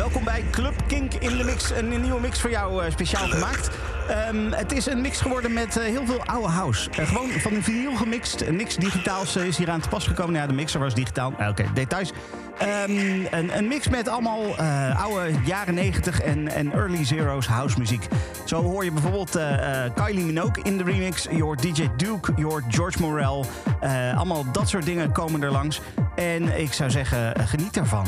Welkom bij Club Kink in de mix. Een nieuwe mix voor jou eh, speciaal gemaakt. Ehm, het is een mix geworden met eh, heel veel oude house. Eh, gewoon van een vinyl gemixt. Niks digitaals is hier aan te pas gekomen. Ja, de mixer was digitaal. Ah, Oké, details. Ehm, een, een mix met allemaal oude jaren 90 en, en early zeros house muziek. Zo hoor je bijvoorbeeld Kylie Minogue in de remix. Je hoort DJ Duke, je hoort George Morel. Allemaal dat soort dingen komen er langs. En ik zou zeggen, geniet ervan.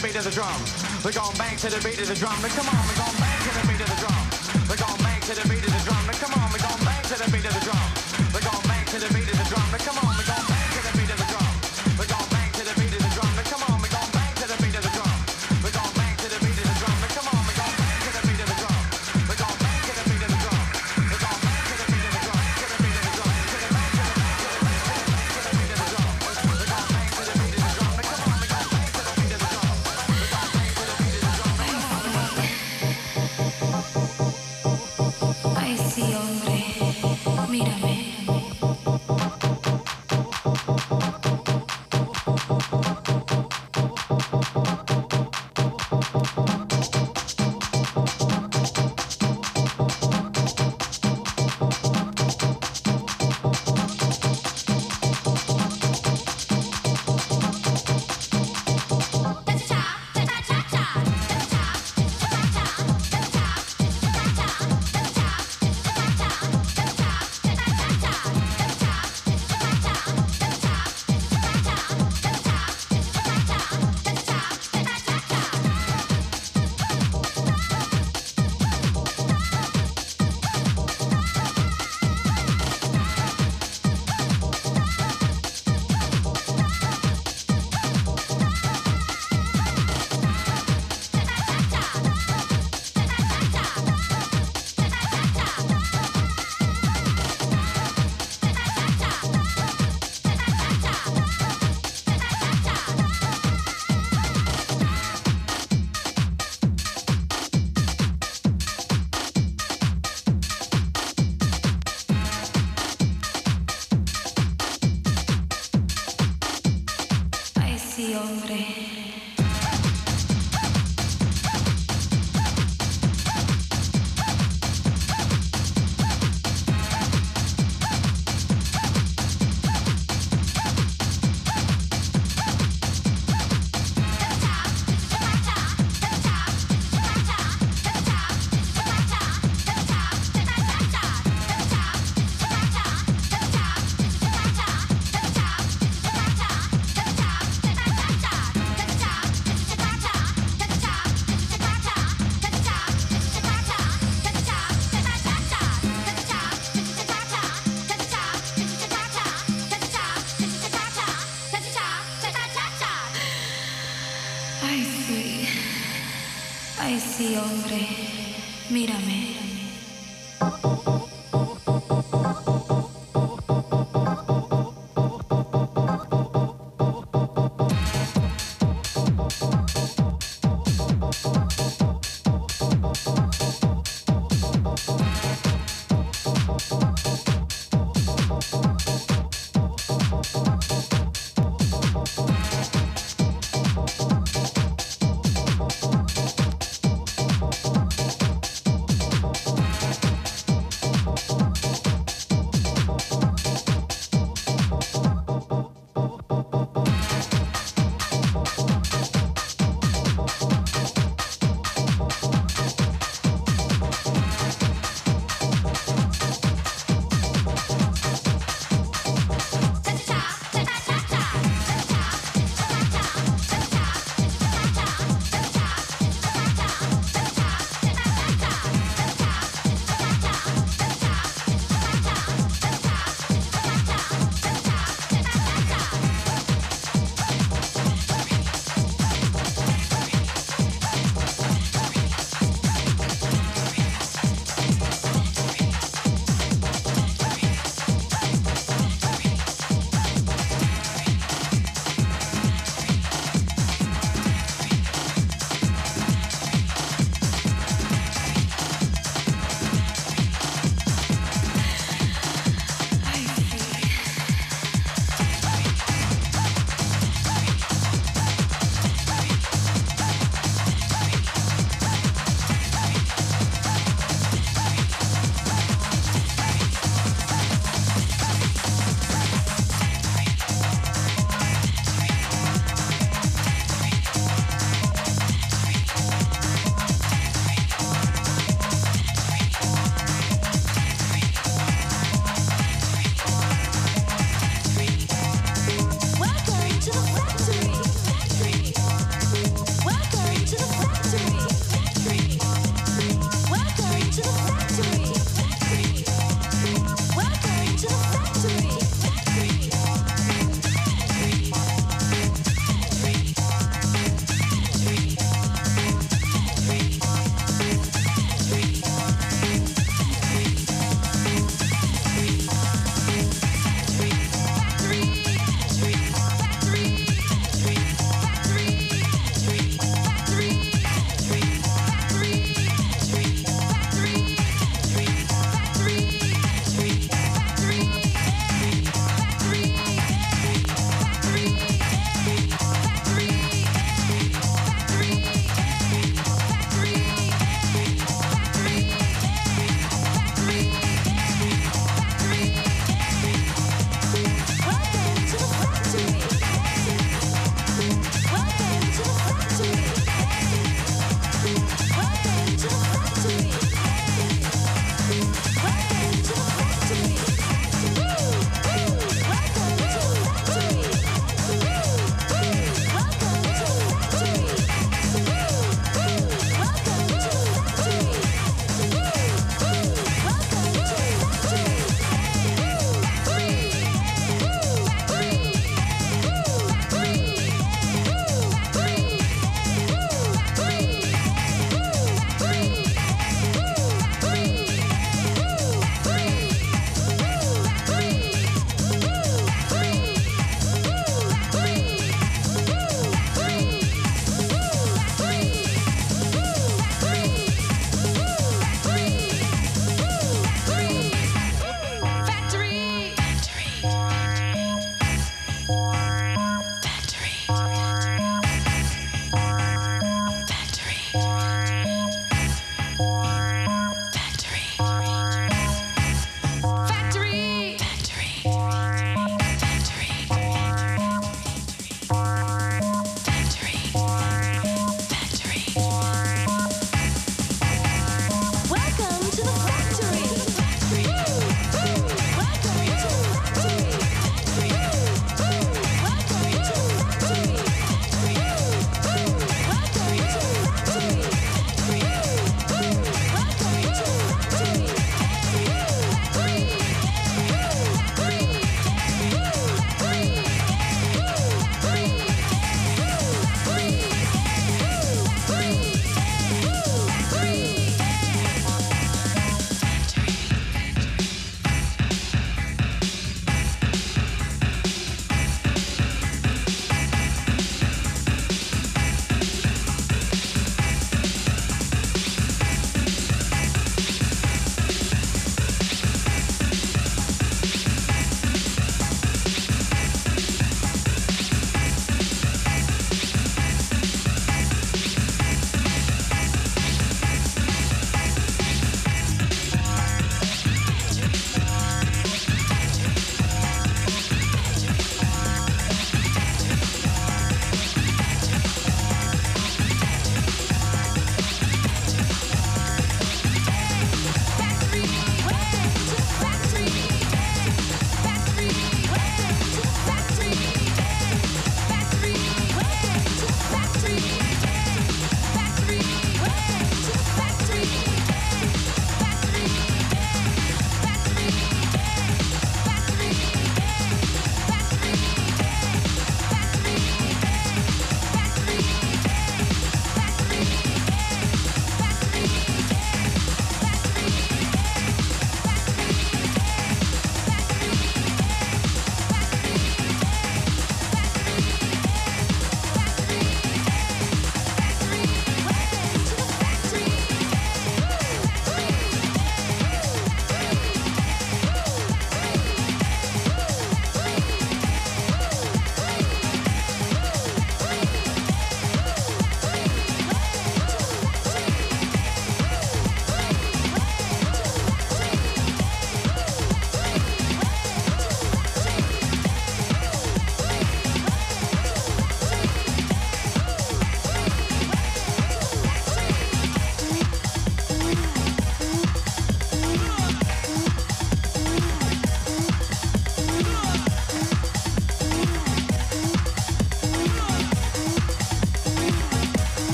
the beat of the drum. We're going bang to the beat of the drum. Now come on.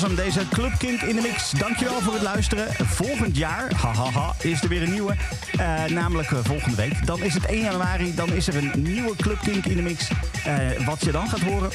Was hem, deze Club Kink in de mix. Dankjewel voor het luisteren. Volgend jaar, is er weer een nieuwe. Eh, namelijk eh, volgende week. Dan is het 1 januari, dan is er een nieuwe Club Kink in de mix. Eh, wat je dan gaat horen,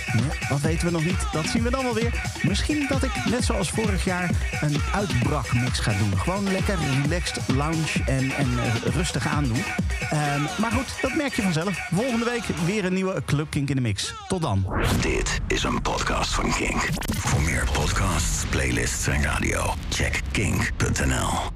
dat weten we nog niet. Dat zien we dan wel weer. Misschien dat ik, net zoals vorig jaar, een uitbrakmix ga doen. Gewoon lekker relaxed lounge en, en eh, rustig aandoen. Ehm, maar goed, dat merk je vanzelf. Volgende week weer een nieuwe Club Kink in de mix. Tot dan. Dit is een podcast van Kink. Voor meer podcasts, playlists en radio, check kink.nl.